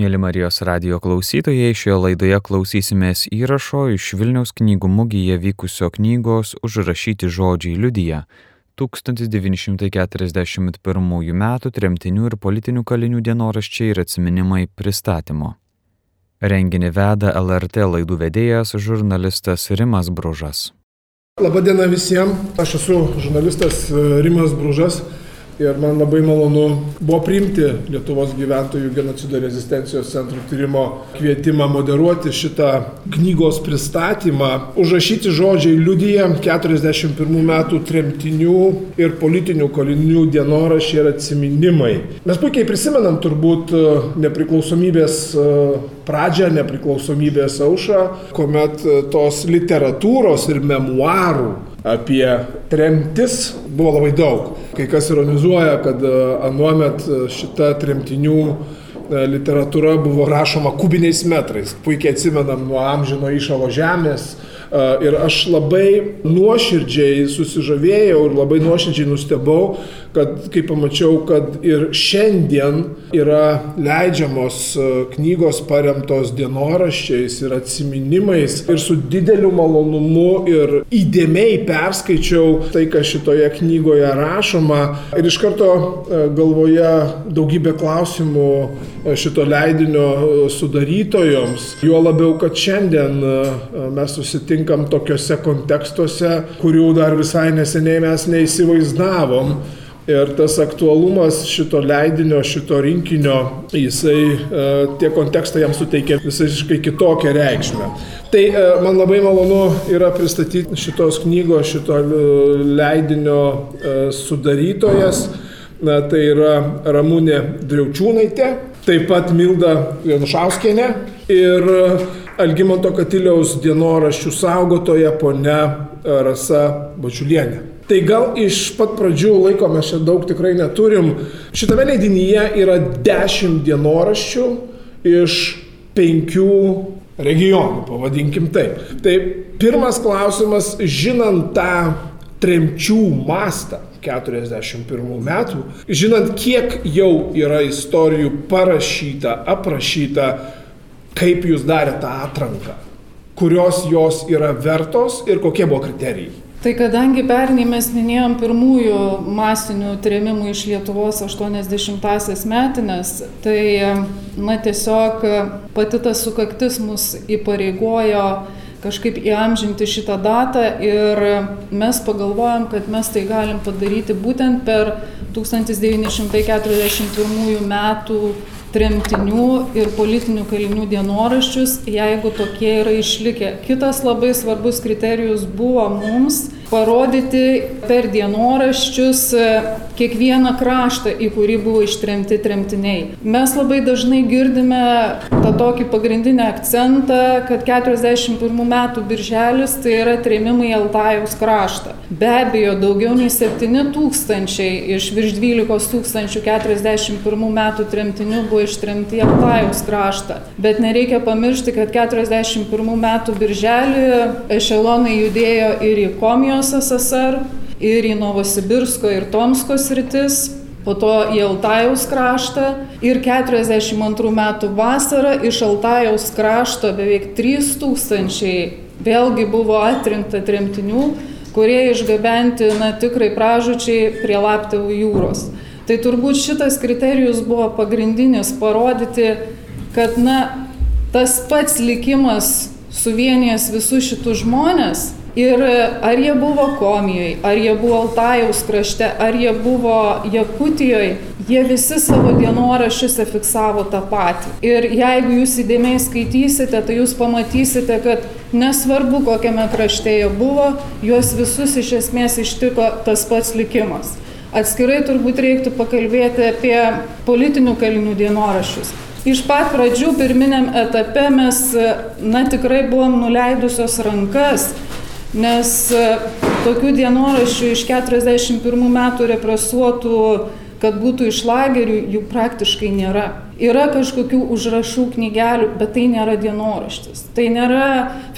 Mėly Marijos radio klausytojai, šioje laidoje klausysimės įrašo iš Vilniaus knygų mugėje vykusio knygos Užrašyti žodžiai liudyje 1941 m. tremtinių ir politinių kalinių dienoraščiai ir atminimai pristatymo. Renginį veda LRT laidų vedėjas žurnalistas Rimas Bružas. Labadiena visiems, aš esu žurnalistas Rimas Bružas ir man labai malonu buvo priimti Lietuvos gyventojų genocido rezistencijos centro tyrimo kvietimą moderuoti šitą knygos pristatymą. Užrašyti žodžiai liudyja 41 metų tremtinių ir politinių kalinių dienorašiai ir atsiminimai. Mes puikiai prisimenam turbūt e, nepriklausomybės e, pradžią, nepriklausomybės aušą, kuomet e, tos literatūros ir memuarų apie tremtis buvo labai daug. Kai kas ironizuoja, kad e, anuomet e, šita tremtinių e, literatūra buvo rašoma kubiniais metrais. Puikiai atsimenam nuo amžino išalo žemės, Ir aš labai nuoširdžiai susižavėjau ir labai nuoširdžiai nustebau, kad kai pamačiau, kad ir šiandien yra leidžiamos knygos paremtos dienoraščiais ir atsiminimais. Ir su dideliu malonumu ir įdėmiai perskaičiau tai, kas šitoje knygoje rašoma. Ir iš karto galvoje daugybė klausimų šito leidinio sudarytojoms, juo labiau, kad šiandien mes susitinkame susitinkam tokiuose kontekstuose, kurių dar visai neseniai mes neįsivaizdavom. Ir tas aktualumas šito leidinio, šito rinkinio, jisai, e, tie kontekstai jam suteikia visiškai kitokią reikšmę. Tai e, man labai malonu yra pristatyti šitos knygos, šito leidinio e, sudarytojas. Na, tai yra Ramūnė Driaučiūnaitė, taip pat Milda Janušauskienė ir Algymanto Katiliaus dienoraščių saugotoja ponia e, Rasa Bačiulienė. Tai gal iš pat pradžių laiko mes čia daug tikrai neturim. Šitame leidinyje yra dešimt dienoraščių iš penkių regionų, pavadinkim taip. Tai pirmas klausimas, žinant tą tremčių mastą 41 metų, žinant, kiek jau yra istorijų parašyta, aprašyta, kaip jūs darėte tą atranką, kurios jos yra vertos ir kokie buvo kriterijai. Tai kadangi pernai mes minėjom pirmųjų masinių trėmimų iš Lietuvos 80-asias metinės, tai na tiesiog pati ta sukaktis mus įpareigojo kažkaip įamžinti šitą datą ir mes pagalvojom, kad mes tai galim padaryti būtent per 1941 metų tremtinių ir politinių kalinių dienoraščius, jeigu tokie yra išlikę. Kitas labai svarbus kriterijus buvo mums parodyti per dienoraščius e, kiekvieną kraštą, į kurį buvo ištremti tremtiniai. Mes labai dažnai girdime tą tokį pagrindinį akcentą, kad 41 metų birželis tai yra tremimai Altajaus kraštą. Be abejo, daugiau nei 7 tūkstančiai iš virš 12 tūkstančių 41 metų tremtinių buvo ištremti į Altajaus kraštą. Bet nereikia pamiršti, kad 41 metų birželį ešelonai judėjo ir į Komijos Ukrainos SSR ir į Novosibirsko ir Tomsko sritis, po to į Altajaus kraštą ir 42 metų vasarą iš Altajaus krašto beveik 3000 vėlgi buvo atrinkta tremtinių, kurie išgabenti, na, tikrai pražučiai prie Laptevų jūros. Tai turbūt šitas kriterijus buvo pagrindinis parodyti, kad, na, tas pats likimas suvienijęs visus šitus žmonės Ir ar jie buvo Komijoje, ar jie buvo Altajaus krašte, ar jie buvo Jakutijoje, jie visi savo dienoraščiuose fiksavo tą patį. Ir jeigu jūs įdėmiai skaitysite, tai jūs pamatysite, kad nesvarbu, kokiame krašte jie buvo, juos visus iš esmės ištiko tas pats likimas. Atskirai turbūt reiktų pakalbėti apie politinių kalinių dienoraščius. Iš pat pradžių pirminiam etape mes, na tikrai buvom nuleidusios rankas nes e, tokių dienoraščių iš 41 metų represuotų, kad būtų iš lagerių, jų praktiškai nėra. Yra kažkokių užrašų knygelių, bet tai nėra dienoraštis. Tai nėra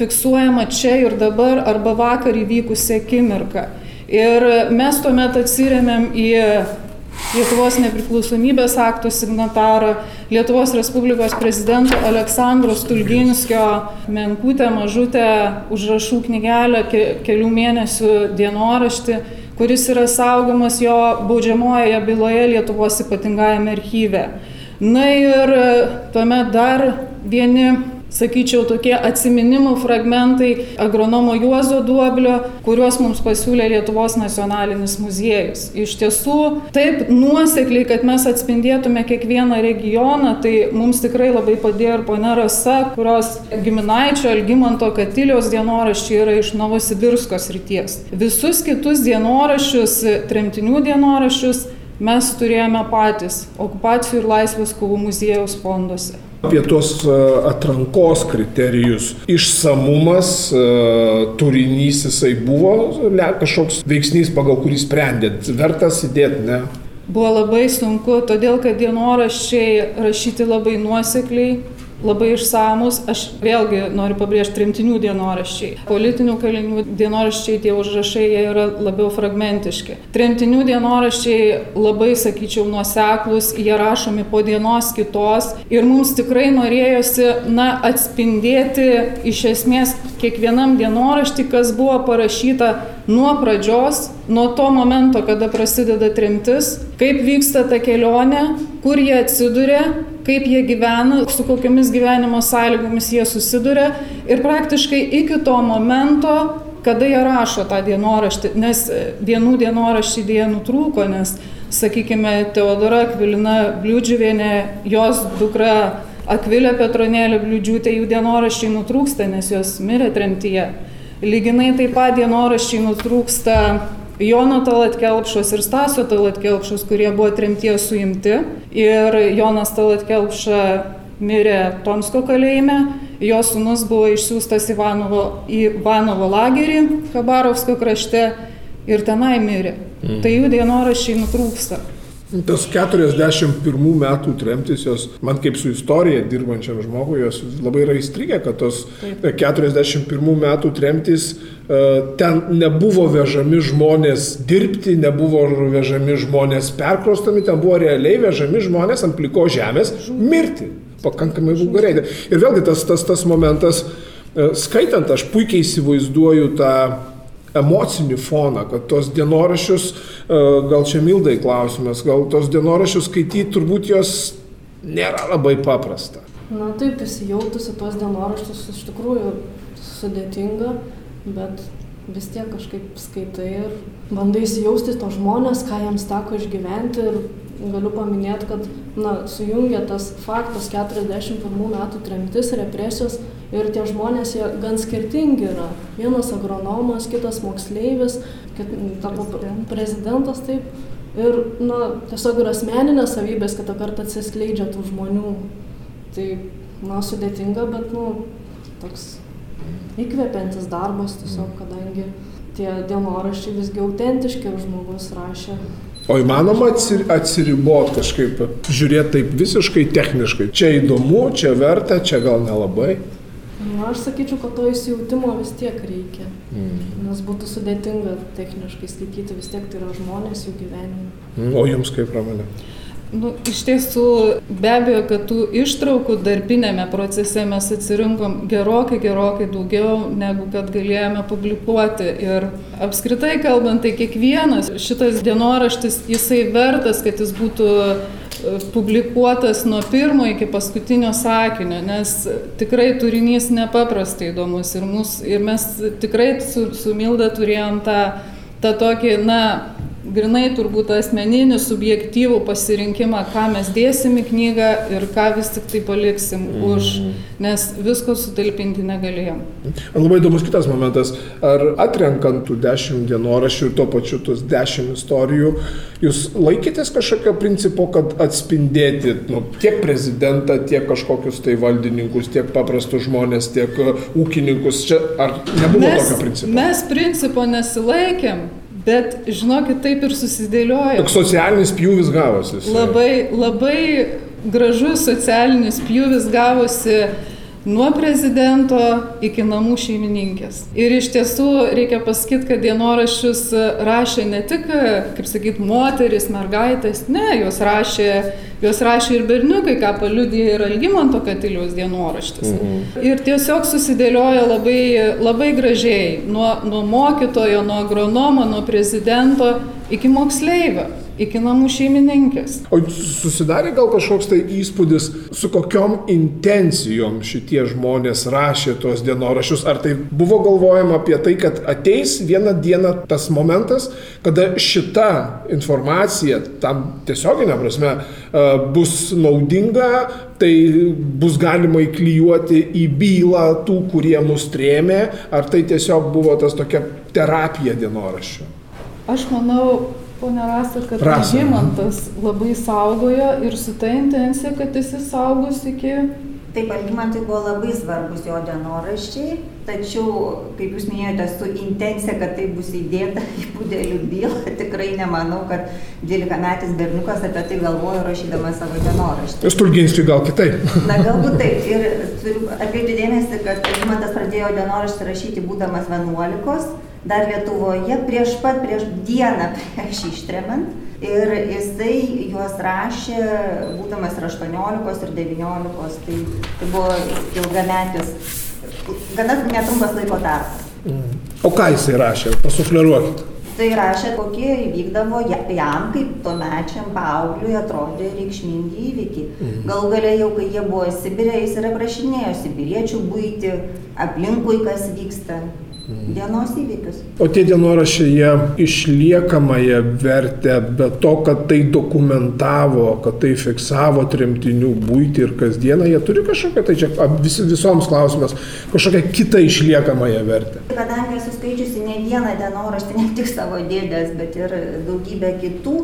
fiksuojama čia ir dabar arba vakar įvykusi akimirka. Ir mes tuomet atsiriamėm į Lietuvos nepriklausomybės akto signatarą, Lietuvos Respublikos prezidento Aleksandro Stulginskio menkutę, mažutę užrašų knygelę, kelių mėnesių dienoraštį, kuris yra saugomas jo baudžiamojoje byloje Lietuvos ypatingajame archyve. Na ir tuomet dar vieni sakyčiau, tokie atsiminimų fragmentai agronomo Juozo Duoblio, kuriuos mums pasiūlė Lietuvos nacionalinis muziejus. Iš tiesų, taip nuosekliai, kad mes atspindėtume kiekvieną regioną, tai mums tikrai labai padėjo ir ponia Rasa, kurios giminaičio Algymanto Katilios dienoraščiai yra iš Novosibirskos ryties. Visus kitus dienoraščius, tremtinių dienoraščius, mes turėjome patys okupacijų ir laisvės kovų muziejaus fonduose apie tuos e, atrankos kriterijus. Išsamumas, e, turinys jisai buvo kažkoks veiksnys, pagal kurį sprendėt, vertas įdėti, ne? Buvo labai sunku, todėl kad dienoraščiai rašyti labai nuosekliai, labai išsamus. Aš vėlgi noriu pabrėžti tremtinių dienoraščiai. Politinių kalinių dienoraščiai, tie užrašai, jie yra labiau fragmentiški. Tremtinių dienoraščiai labai, sakyčiau, nuoseklus, jie rašomi po dienos kitos ir mums tikrai norėjosi, na, atspindėti iš esmės kiekvienam dienoraštį, kas buvo parašyta nuo pradžios, nuo to momento, kada prasideda tremtis, kaip vyksta ta kelionė, kur jie atsiduria, kaip jie gyvena, su kokiamis gyvenimo sąlygomis jie susiduria ir praktiškai iki to momento, kada jie rašo tą dienoraštį, nes vienų dienoraštį dėja nutrūko, nes, sakykime, Teodora Akvilina Bliūdžiuvienė, jos dukra Akvilė Petronėlė Bliūdžiūtė, jų dienoraščiai nutrūksta, nes jos mirė tremtyje. Lyginai taip pat dienoraščiai nutrūksta Jono Talatkelpšos ir Stasio Talatkelpšos, kurie buvo tremties suimti. Ir Jonas Talatkelpša mirė Tomsko kalėjime, jo sunus buvo išsiųstas Ivanovo, į Ivanovo lagerį Kabarovsko krašte ir tenai mirė. Mm. Tai jų dienoraščiai nutrūksta. Tas 41 metų tremtis, jos, man kaip su istorija dirbančiam žmogui, jos labai yra įstrigę, kad tos Taip. 41 metų tremtis, e, ten nebuvo vežami žmonės dirbti, nebuvo vežami žmonės perkrostami, ten buvo realiai vežami žmonės ant pliko žemės mirti. Pakankamai vulgariai. Ir vėlgi tas, tas, tas momentas, e, skaitant, aš puikiai įsivaizduoju tą emocinį foną, kad tos dienoraščius, e, gal čia mildai klausimas, gal tos dienoraščius skaityti turbūt jos nėra labai paprasta. Na taip, įsijautusi tuos dienoraščius iš tikrųjų sudėtinga, bet vis tiek kažkaip skaitai ir bandai įsijausti to žmonės, ką jiems teko išgyventi ir galiu paminėti, kad na, sujungia tas faktas 41 metų tremtis, represijos ir tie žmonės jie gan skirtingi yra. Vienas agronomas, kitas moksleivis, kit, tapo prezidentas taip. Ir na, tiesiog yra asmeninės savybės, kitą kartą atsiskleidžia tų žmonių. Tai, na, sudėtinga, bet, nu, toks įkvepiantis darbas tiesiog, kadangi tie dienoraščiai visgi autentiški ir žmogus rašė O įmanoma atsiribot kažkaip, žiūrėti taip visiškai techniškai. Čia įdomu, čia verta, čia gal nelabai. Na, aš sakyčiau, kad to įsijautimo vis tiek reikia. Mm. Nes būtų sudėtinga techniškai skaityti, vis tiek tai yra žmonės, jų gyvenimai. Mm. O jums kaip pramonė? Nu, iš tiesų, be abejo, kad tų ištraukų darbinėme procese mes atsirinkom gerokai, gerokai daugiau, negu kad galėjome publikuoti. Ir apskritai kalbant, tai kiekvienas šitas dienoraštis, jisai vertas, kad jis būtų e, publikuotas nuo pirmo iki paskutinio sakinio, nes tikrai turinys nepaprastai įdomus ir, mus, ir mes tikrai su, su Milda turėjom tą, tą tokį, na, grinai turbūt asmeninį, subjektyvų pasirinkimą, ką mes dėsim į knygą ir ką vis tik tai paliksim mm. už, nes visko sutalpinti negalėjom. Labai įdomus kitas momentas, ar atrenkant tų dešimt dienoraščių ir tuo pačiu tos dešimt istorijų, jūs laikytės kažkokio principo, kad atspindėti nu, tiek prezidentą, tiek kažkokius tai valdininkus, tiek paprastus žmonės, tiek ūkininkus, čia ar nebuvo mes, tokio principo? Mes principo nesilaikėm. Bet, žinokit, taip ir susidėliojo. Toks socialinis pjūvis gavosi. Labai, labai gražus socialinis pjūvis gavosi. Nuo prezidento iki namų šeimininkės. Ir iš tiesų reikia pasakyti, kad dienoraščius rašė ne tik, kaip sakyt, moteris, mergaitės, ne, jos rašė, jos rašė ir berniukai, ką paliudė ir Algymanto Katiliaus dienoraštis. Mhm. Ir tiesiog susidėlioja labai, labai gražiai, nuo, nuo mokytojo, nuo agronomo, nuo prezidento iki moksleivio iki namų šeimininkės. O susidarė gal kažkoks tai įspūdis, su kokiom intencijom šitie žmonės rašė tuos dienoraščius? Ar tai buvo galvojama apie tai, kad ateis vieną dieną tas momentas, kada šita informacija tam tiesioginė prasme e, bus naudinga, tai bus galima įklijuoti į bylą tų, kurie mus trėmė, ar tai tiesiog buvo tas tokia terapija dienoraščio? Aš manau, Pone Rasa, kad Žymantas labai saugojo ir su ta intencija, kad jis saugus iki... Taip, Algimantui buvo labai svarbus jo dienoraščiai, tačiau, kaip jūs minėjote, su intencija, kad tai bus įdėta į pudelių bylą, tikrai nemanau, kad 12-metis berniukas apie tai galvojo rašydamas savo dienoraštį. Stulginskiui gal kitaip. Na, galbūt taip. Ir turiu atkreipti dėmesį, kad Algimantas pradėjo dienoraštį rašyti būdamas 11 dar Lietuvoje prieš pat, prieš dieną prieš ištremant. Ir jisai juos rašė, būdamas ir 18 ir 19, tai, tai buvo ilgametis, gana netrumpas laiko tarpas. Mm. O ką jisai rašė, pasufleruokit. Tai rašė, kokie įvykdavo jam, kaip tuo mečiam paaugliui atrodė reikšmingi įvykiai. Mhm. Galų galia jau, kai jie buvo Sibirė, jis ir aprašinėjo Sibiriečių būti, aplinkui kas vyksta dienos įvykius. O tie dienoraščiai jie išliekamąją vertę, be to, kad tai dokumentavo, kad tai fiksavo tremtinių būti ir kasdieną, jie turi kažkokią, tai čia vis, visoms klausimas, kažkokią kitą išliekamąją vertę. Kadangi esu skaičiusi ne vieną dienoraštį, ne tik savo dėdės, bet ir daugybę kitų,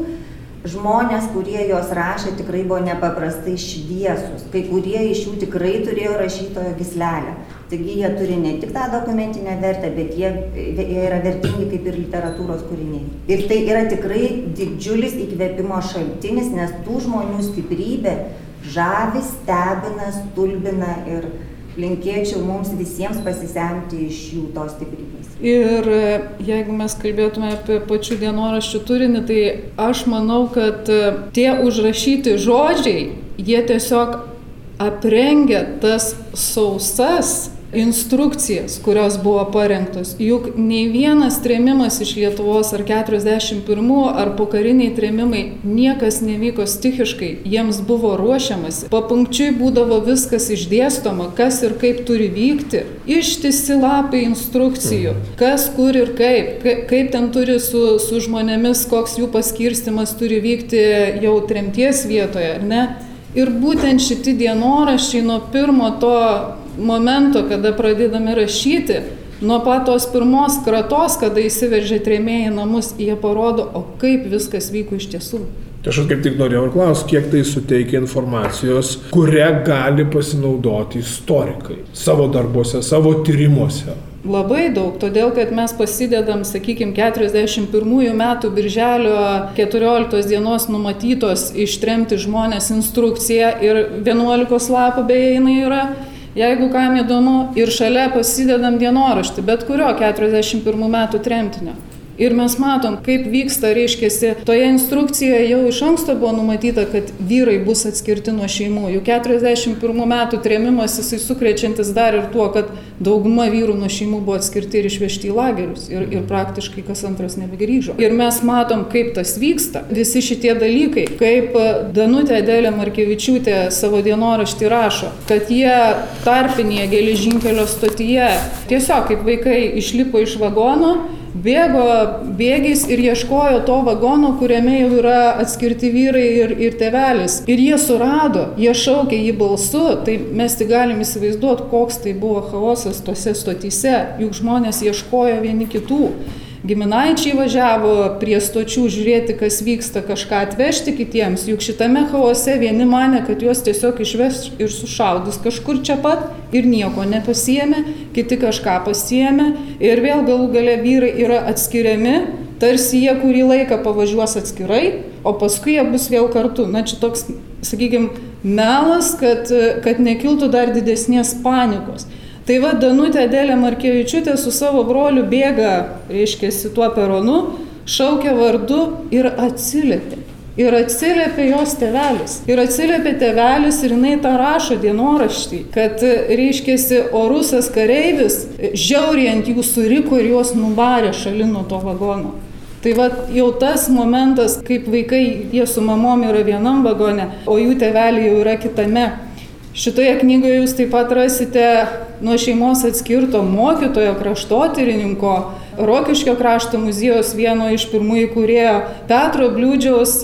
žmonės, kurie juos rašė, tikrai buvo nepaprastai šviesus. Kai kurie iš jų tikrai turėjo rašytojo gislelę. Taigi jie turi ne tik tą dokumentinę vertę, bet jie, jie yra vertingi kaip ir literatūros kūriniai. Ir tai yra tikrai didžiulis įkvėpimo šaltinis, nes tų žmonių stiprybė žavi, stebina, stulbina ir linkėčiau mums visiems pasisemti iš jų tos stiprybės. Ir e, jeigu mes kalbėtume apie pačių dienoraščių turinį, tai aš manau, kad e, tie užrašyti žodžiai, jie tiesiog aprengia tas sausas instrukcijas, kurios buvo parengtos. Juk nei vienas trėmimas iš Lietuvos ar 41 ar pokariniai trėmimai niekas nevyko stichiškai, jiems buvo ruošiamasi. Papunkčiui būdavo viskas išdėstoma, kas ir kaip turi vykti. Ištisi lapai instrukcijų, kas kur ir kaip, kaip ten turi su, su žmonėmis, koks jų paskirstimas turi vykti jau tremties vietoje, ar ne? Ir būtent šitie dienoraščiai nuo pirmo to momento, kada pradedame rašyti, nuo patos pirmos kratos, kada įsiveržė trėmėjai namus, jie parodo, o kaip viskas vyko iš tiesų. Tai aš kaip tik norėjau ir klausti, kiek tai suteikia informacijos, kurią gali pasinaudoti istorikai savo darbuose, savo tyrimuose. Labai daug, todėl kad mes pasidedam, sakykime, 41 metų birželio 14 dienos numatytos ištremti žmonės instrukciją ir 11 lapų beje jinai yra Jeigu kam įdomu, ir šalia pasidedam dienoraštį, bet kurio 41 metų tremtinio. Ir mes matom, kaip vyksta, reiškia, toje instrukcijoje jau iš anksto buvo numatyta, kad vyrai bus atskirti nuo šeimų. Jau 41 metų trėmimas jisai sukrečiantis dar ir tuo, kad dauguma vyrų nuo šeimų buvo atskirti ir išvežti į lagerius. Ir, ir praktiškai kas antras nebegrįžo. Ir mes matom, kaip tas vyksta. Visi šitie dalykai, kaip Danutė Adelė Markevičiūtė savo dienoraštį rašo, kad jie tarpinėje geležinkelio stotyje tiesiog kaip vaikai išlipo iš vagono bėgo bėgiais ir ieškojo to vagono, kuriame jau yra atskirti vyrai ir, ir tevelis. Ir jie surado, jie šaukė jį balsu, tai mes tik galim įsivaizduoti, koks tai buvo chaosas tose stotyse, juk žmonės ieškojo vieni kitų giminaičiai važiavo prie stočių žiūrėti, kas vyksta, kažką atvežti kitiems, juk šitame chaose vieni mane, kad juos tiesiog išves ir sušaudus kažkur čia pat ir nieko nepasiemė, kiti kažką pasiemė ir vėl galų gale vyrai yra atskiriami, tarsi jie kurį laiką pavažiuos atskirai, o paskui jie bus vėl kartu. Na čia toks, sakykime, melas, kad, kad nekiltų dar didesnės panikos. Tai va Danutė Dėlė Markevičiūtė su savo broliu bėga, reiškia, tuo peronu, šaukia vardu ir atsiliepia. Ir atsiliepia jos tevelis. Ir atsiliepia tevelis ir jinai tą rašo dienoraštį, kad, reiškėsi, orusas kareivis žiauriai ant jų suriko ir juos nuvarė šalin nuo to vagono. Tai va jau tas momentas, kaip vaikai, jie su mamom yra vienam vagone, o jų teveliai jau yra kitame. Šitoje knygoje jūs taip pat rasite nuo šeimos atskirto mokytojo, kraštotyrininko, Rokiškio krašto muziejaus vieno iš pirmųjų kūrėjo Petro Bliūdžiaus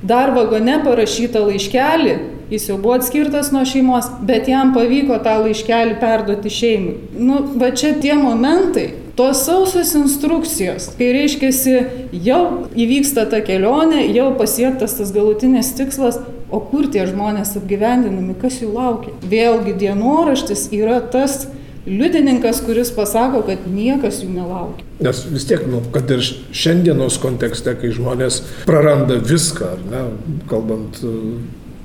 dar vagone parašytą laiškelį, jis jau buvo atskirtas nuo šeimos, bet jam pavyko tą laiškelį perduoti šeimai. Nu, va čia tie momentai, tos sausos instrukcijos, kai reiškiasi, jau įvyksta ta kelionė, jau pasiektas tas galutinis tikslas, o kur tie žmonės apgyvendinami, kas jų laukia. Vėlgi dienoraštis yra tas liudininkas, kuris pasako, kad niekas jų nelaukia. Nes vis tiek, nu, kad ir šiandienos kontekste, kai žmonės praranda viską, ne, kalbant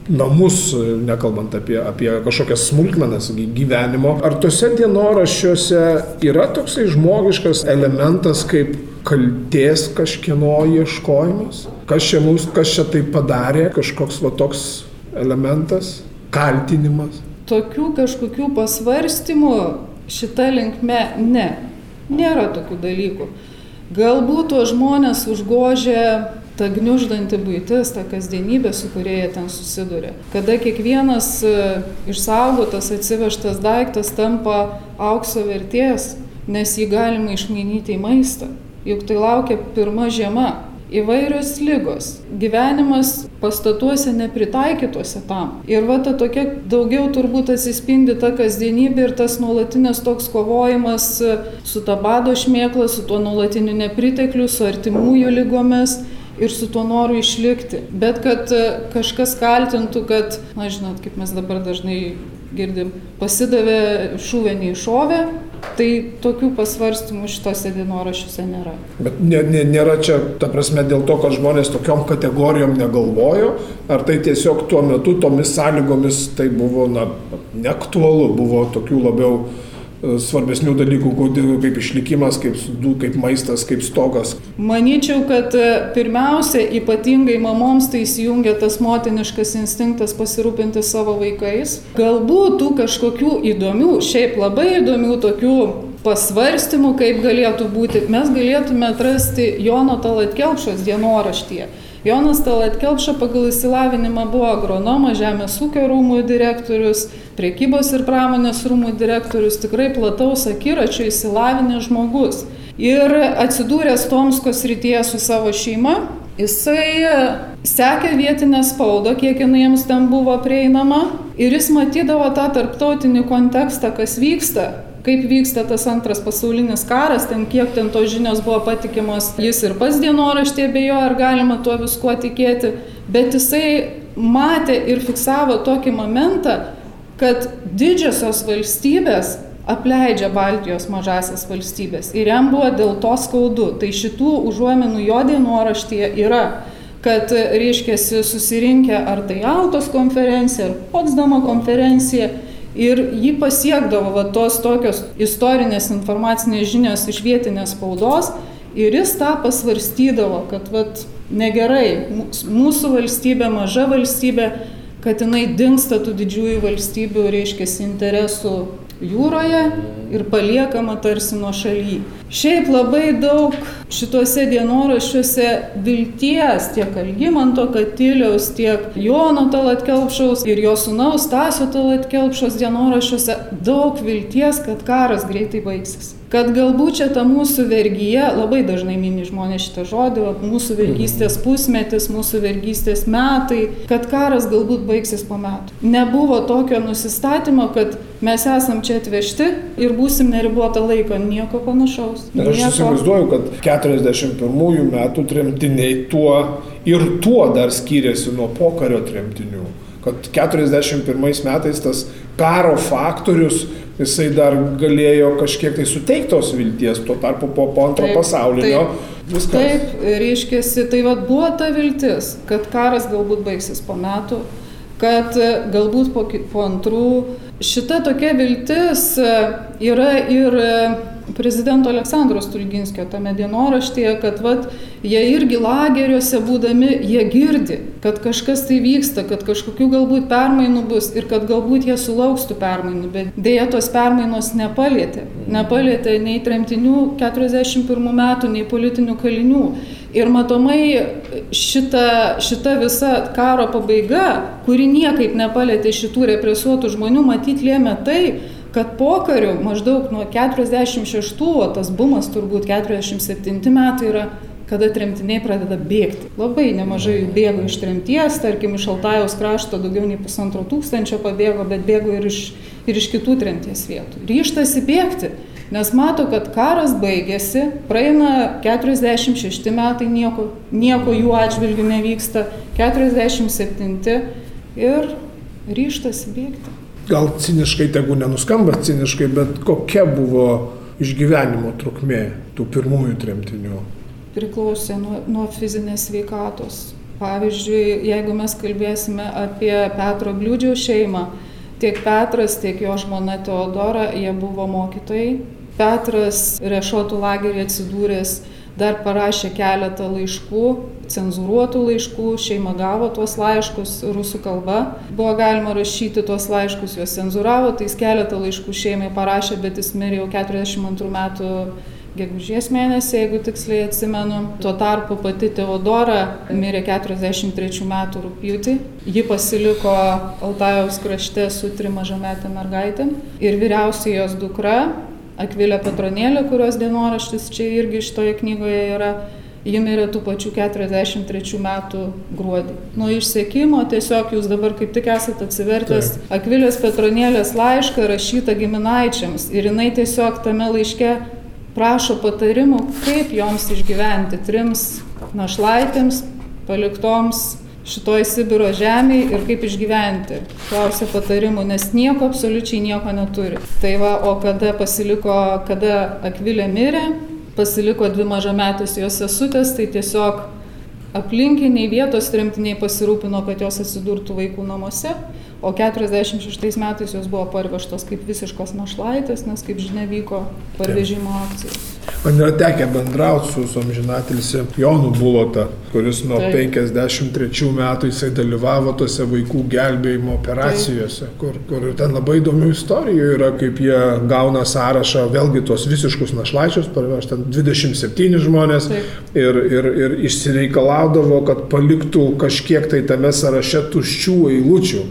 namus, nekalbant apie, apie kažkokias smulkmenas gyvenimo, ar tose dienoraščiuose yra toksai žmogiškas elementas kaip kalties kažkieno ieškojimas? Kas čia mums, kas čia tai padarė, kažkoks va toks elementas, kaltinimas? Tokių kažkokių pasvarstymų šita linkme ne. Nėra tokių dalykų. Galbūt tuos žmonės užgožia ta gniuždanti būtis, ta kasdienybė, su kuria jie ten susiduria. Kada kiekvienas e, išsaugotas, atsivežtas daiktas tampa aukso vertės, nes jį galima išmainyti į maistą. Juk tai laukia pirma žiema, įvairios lygos, gyvenimas pastatuose nepritaikytuose tam. Ir va ta tokia daugiau turbūt atsispindi ta kasdienybė ir tas nuolatinės toks kovojimas su ta bado šmėkla, su tuo nuolatiniu nepritekliu, su artimųjų lygomis ir su tuo noru išlikti. Bet kad kažkas kaltintų, kad, na žinot, kaip mes dabar dažnai girdim, pasidavė šūvę neišovę, Tai tokių pasvarstymų šitose dienoraščiuose nėra. Bet nė, nė, nėra čia, ta prasme, dėl to, kad žmonės tokiom kategorijom negalvojo, ar tai tiesiog tuo metu tomis sąlygomis tai buvo, na, neaktualu, buvo tokių labiau e, svarbesnių dalykų, kaip išlikimas, kaip, kaip maistas, kaip stogas. Manyčiau, kad e, pirmiausia, ypatingai mamoms tai įsijungia tas motiniškas instinktas pasirūpinti savo vaikais. Galbūt tų kažkokių įdomių, šiaip labai įdomių tokių pasvarstymų, kaip galėtų būti, mes galėtume atrasti Jono Talatkelpšos dienoraštyje. Jonas Talatkelpša pagal įsilavinimą buvo agronomas, žemės ūkio rūmų direktorius, priekybos ir pramonės rūmų direktorius, tikrai plataus akiračio įsilavinęs žmogus. Ir atsidūręs Tomsko srityje su savo šeima, jisai sekė vietinę spaudą, kiek jinai jiems ten buvo prieinama, ir jis matydavo tą tarptautinį kontekstą, kas vyksta, kaip vyksta tas antras pasaulinis karas, ten kiek ten tos žinios buvo patikimos, jis ir pas dienoraštį abejojo, ar galima tuo viskuo tikėti, bet jisai matė ir fiksavo tokį momentą, kad didžiosios valstybės apleidžia Baltijos mažasias valstybės ir jam buvo dėl to skaudu. Tai šitų užuomenų jo dienoraštyje yra kad, reiškia, susirinkę ar tai Altos konferencija, ar Potsdamo konferencija, ir jį pasiekdavo va, tos tokios istorinės informacinės žinios iš vietinės spaudos ir jis tą pasvarstydavo, kad vat, negerai, mūsų valstybė, maža valstybė, kad jinai dinksta tų didžiųjų valstybių, reiškia, interesų jūroje ir paliekama tarsi nuo šaly. Šiaip labai daug šituose dienoraščiuose vilties tiek Algymanto Katiliaus, tiek Jono Talatkelpšaus ir jo sunaus Tasio Talatkelpšos dienoraščiuose daug vilties, kad karas greitai baigsis kad galbūt čia ta mūsų vergyje, labai dažnai mini žmonės šitą žodį, mūsų vergystės pusmetis, mūsų vergystės metai, kad karas galbūt baigsis po metų. Nebuvo tokio nusistatymo, kad mes esam čia atvežti ir būsim neribotą laiką, nieko panašaus. Nieko. Aš įsivaizduoju, kad 41 metų tremtiniai tuo ir tuo dar skiriasi nuo pokario tremtinių. Kad 41 metais tas karo faktorius jisai dar galėjo kažkiek tai suteiktos vilties, tuo tarpu po, po antro taip, pasaulinio taip, viskas. Taip, reiškia, tai vad buvo ta viltis, kad karas galbūt baigsis po metų, kad galbūt po, po antrų šita tokia viltis yra ir prezidento Aleksandro Stulginskio tame dienoraštyje, kad vat, jie irgi lageriuose būdami, jie girdi, kad kažkas tai vyksta, kad kažkokių galbūt permainų bus ir kad galbūt jie sulauks tų permainų, bet dėja tos permainos nepalėtė. Nepalėtė nei tremtinių 41 metų, nei politinių kalinių. Ir matomai šita, šita visa karo pabaiga, kuri niekaip nepalėtė šitų represuotų žmonių, matyt lėmė tai, kad pokariu maždaug nuo 46, o tas bumas turbūt 47 metai yra, kada tremtiniai pradeda bėgti. Labai nemažai jų bėgo iš tremties, tarkim, iš Altajaus krašto daugiau nei pusantro tūkstančio pabėgo, bet bėgo ir iš, ir iš kitų tremties vietų. Ryštasi bėgti, nes mato, kad karas baigėsi, praeina 46 metai, nieko, nieko jų atžvilgių nevyksta, 47 ir ryštasi bėgti gal ciniškai tegu nenuskamba ciniškai, bet kokia buvo išgyvenimo trukmė tų pirmųjų tremtinių? Priklausė nuo, nuo fizinės sveikatos. Pavyzdžiui, jeigu mes kalbėsime apie Petro Bliūdžio šeimą, tiek Petras, tiek jo žmona Teodora, jie buvo mokytojai. Petras Rešotų lagerį atsidūręs dar parašė keletą laiškų, cenzūruotų laiškų, šeima gavo tuos laiškus rusų kalba. Buvo galima rašyti tuos laiškus, juos cenzūravo, tai jis keletą laiškų šeimai parašė, bet jis mirė jau 42 metų gegužės mėnesį, jeigu tiksliai atsimenu. Tuo tarpu pati Teodora mirė 43 metų rūpjūtį. Ji pasiliko Altajaus krašte su trim mažametė mergaitė. Ir vyriausiai jos dukra Akvilė Petronėlė, kurios dienoraštis čia irgi šitoje knygoje yra, ji mirė tų pačių 43 metų gruodį. Nuo išsiekimo tiesiog jūs dabar kaip tik esate atsivertęs. Akvilės Petronėlės laišką rašytą giminaičiams ir jinai tiesiog tame laiške prašo patarimų, kaip joms išgyventi trims našlaitėms paliktoms šitoj Sibiro žemėje ir kaip išgyventi. Klausia patarimų, nes nieko, absoliučiai nieko neturi. Tai va, o kada pasiliko, kada Akvilė mirė, pasiliko dvi mažametės jos sesutės, tai tiesiog aplinkiniai vietos tremtiniai pasirūpino, kad jos atsidurtų vaikų namuose o keturiasdešim šeštais metais jos buvo parvežtos kaip visiškos našlaitės nes kaip žinia vyko parvežimo akcijos man yra tekę bendraut su su amžinatilsį jonu bulota kuris nuo penkiasdešim trečių metų jisai dalyvavo tose vaikų gelbėjimo operacijose kur kur ir ten labai įdomių istorijų yra kaip jie gauna sąrašą vėlgi tuos visiškus našlaičius parvežt ten dvidešim septyni žmonės ir ir ir išsireikalaudavo kad paliktų kažkiek tai tame sąraše tuščių eilučių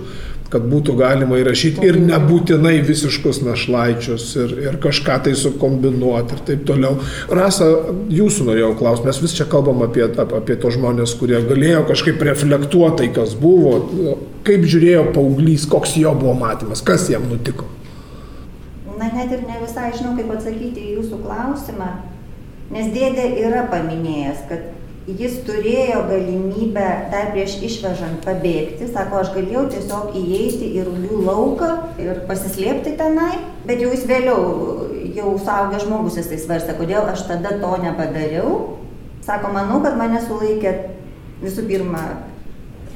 kad būtų galima įrašyti ir nebūtinai visiškus našlaičius ir, ir kažką tai sukombinuoti ir taip toliau. Rasa, jūsų norėjau klausti, mes vis čia kalbam apie, apie tos žmonės, kurie galėjo kažkaip reflektuotai, kas buvo, kaip žiūrėjo paauglys, koks jo buvo matymas, kas jam nutiko. Na, net ir ne visai žinau, kaip atsakyti į jūsų klausimą, nes dėdė yra paminėjęs, kad jis turėjo galimybę dar prieš išvežant pabėgti, sako, aš galėjau tiesiog įeiti į rulių lauką ir pasislėpti tenai, bet jau jis vėliau, jau suaugęs žmogus jisai svarstė, kodėl aš tada to nepadariau. Sako, manau, kad mane sulaikė visų pirma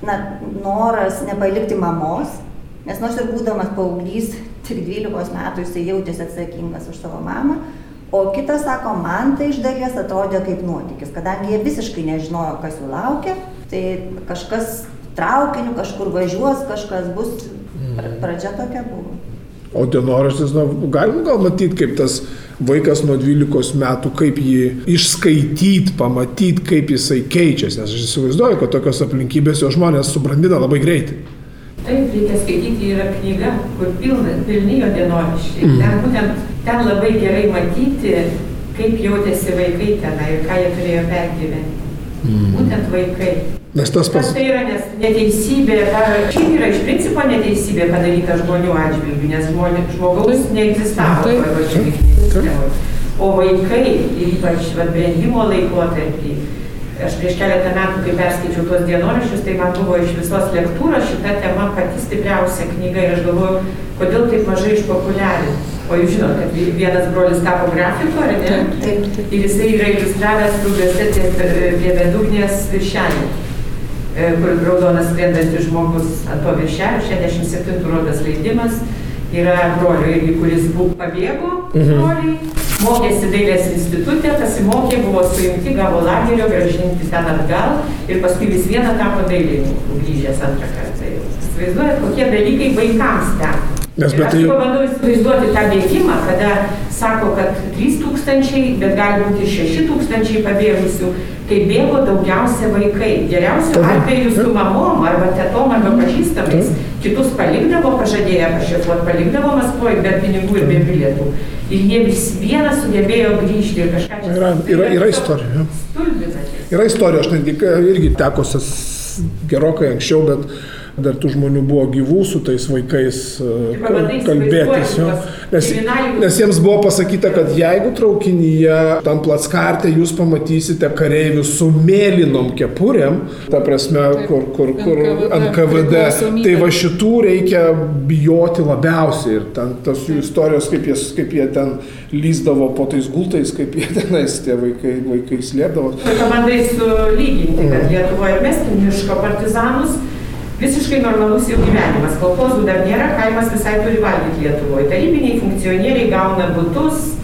na, noras nepalikti mamos, nes nors ir būdamas paauglys, tik 12 metų jisai jautėsi atsakingas už savo mamą, o kitas sako man tai iš dalies atrodė kaip nuotykis kadangi jie visiškai nežinojo kas jų laukia tai kažkas traukiniu kažkur važiuos kažkas bus mm. pradžia tokia buvo O dienoraštis, na, galim gal matyti, kaip tas vaikas nuo 12 metų, kaip jį išskaityti, pamatyti, kaip jisai keičiasi. Nes aš įsivaizduoju, kad tokios aplinkybės jo žmonės subrandina labai greitai. Taip, reikia skaityti, yra knyga, kur pilna, pilni jo dienoraščiai. Mm. Ten būtent ten labai gerai matyti, kaip jautėsi vaikai tenai ir ką jie turėjo pergyventi. Mm. Būtent vaikai. Nes tas pats. Tai yra nes neteisybė, šiaip yra iš principo neteisybė padaryta žmonių atžvilgių, nes žmonė, žmogaus neegzistavo toje žvilgsnėje. O vaikai, ypač brendimo laikotarpį, aš prieš keletą metų, kai perskaičiau tuos dienoraščius, tai man buvo iš visos lektūros šita tema pati stipriausia knyga ir aš galvoju, kodėl taip mažai išpopuliarinti. O jūs žinot, kad vienas brolis tapo grafiku, ar ne? Taip. Ir jisai yra iliustravęs rugiuose prie bedugnės viršelį. e, kur raudonas skrendantis žmogus ant to viršelio, 67 rodas leidimas, yra brolio irgi, kuris buvo pabėgo, Mhm. Mokėsi dailės institutė, pasimokė, buvo suimti, gavo lagerio, gražinti ten atgal ir paskui vis viena tapo dailininku, grįžęs antrą kartą. Įsivaizduojat, kokie dalykai vaikams teko. Nes bet aš tai- pabandau įsivaizduoti tą bėgimą, kada sako, kad 3000, bet gali būti 6000 pabėgusių, kai bėgo daugiausia vaikai. Geriausiu atveju su mamom arba tetom arba pažįstamais. Taip. Kitus palikdavo pažadėję pašefuot, palikdavo Maskvoje be pinigų ir be bilietų. Ir jie vis vieną sugebėjo grįžti ir kažką čia. Yra, yra, yra istorija. jo. Stulbina tiesiog. Yra istorija, aš netgi irgi teko sas gerokai anksčiau, bet dar tų žmonių buvo gyvų su tais vaikais e, kalbėtis. Jo. Nes, nes jiems buvo pasakyta, kad jeigu traukinyje tam platskarte jūs pamatysite kareivius su mėlynom kepurėm, ta prasme, kur, kur, kur NKVD NKVD, priklausomybė. tai va šitų reikia bijoti labiausiai. Ir ten tos jų istorijos, kaip jie, kaip jie ten lyzdavo po tais gultais, kaip jie tenais tie vaikai, vaikai slėpdavo. Ir pabandai sulyginti, kad Lietuvoje mestum miško partizanus, visiškai normalus jau gyvenimas. Kolkozų dar nėra, kaimas visai turi valgyti Lietuvoje. Tarybiniai funkcionieriai gauna būtus,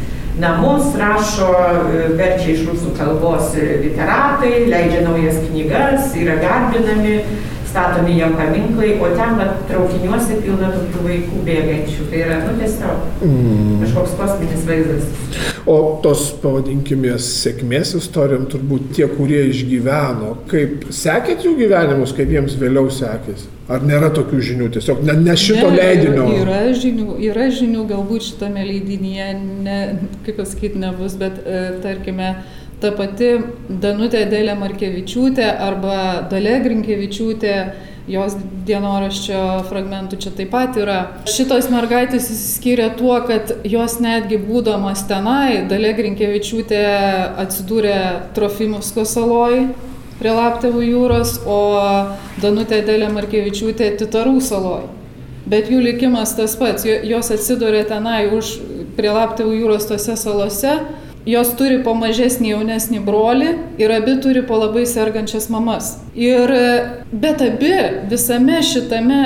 namus, rašo, e, verčia iš rusų kalbos e, literatai, leidžia naujas knygas, yra garbinami, statomi jam paminklai, o ten va, traukiniuose pilna tokių vaikų bėgančių. Tai yra, nu, tiesiog Mm. kažkoks kosminis vaizdas. O tos, pavadinkime, sėkmės istorijom turbūt tie, kurie išgyveno, kaip sekėt jų gyvenimus, kaip jiems vėliau sekėsi? Ar nėra tokių žinių? Tiesiog ne, ne šito Ne, leidinio. Yra žinių, yra žinių, galbūt šitame leidinyje, ne, kaip pasakyti, nebus, bet e, tarkime, ta pati Danutė Dėlė Markevičiūtė arba Dalė Grinkevičiūtė, jos dienoraščio fragmentų čia taip pat yra. Šitos mergaitės įsiskyrė tuo, kad jos netgi būdamas tenai, Dalė Grinkevičiūtė atsidūrė Trofimovsko saloj prie Laptevų jūros, o Danutė Dėlė Markevičiūtė Titarų saloj. Bet jų likimas tas pats, jo- jos atsidūrė tenai už prie Laptevų jūros tose salose, jos turi po mažesnį jaunesnį brolį ir abi turi po labai sergančias mamas. Ir bet abi visame šitame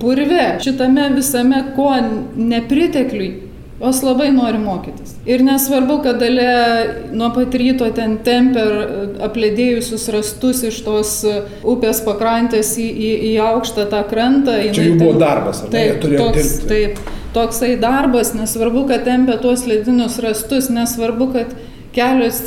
purve, šitame visame ko nepritekliui, jos labai nori mokytis. Ir nesvarbu, kad dalė nuo pat ryto ten temper aplėdėjusius rastus iš tos upės pakrantės į, į, į aukštą tą krantą. Čia jų buvo ten- darbas, ar ne? Taip, toks, dirbti. taip, toksai darbas, nesvarbu, kad tempia tuos ledinius rastus, nesvarbu, kad kelios,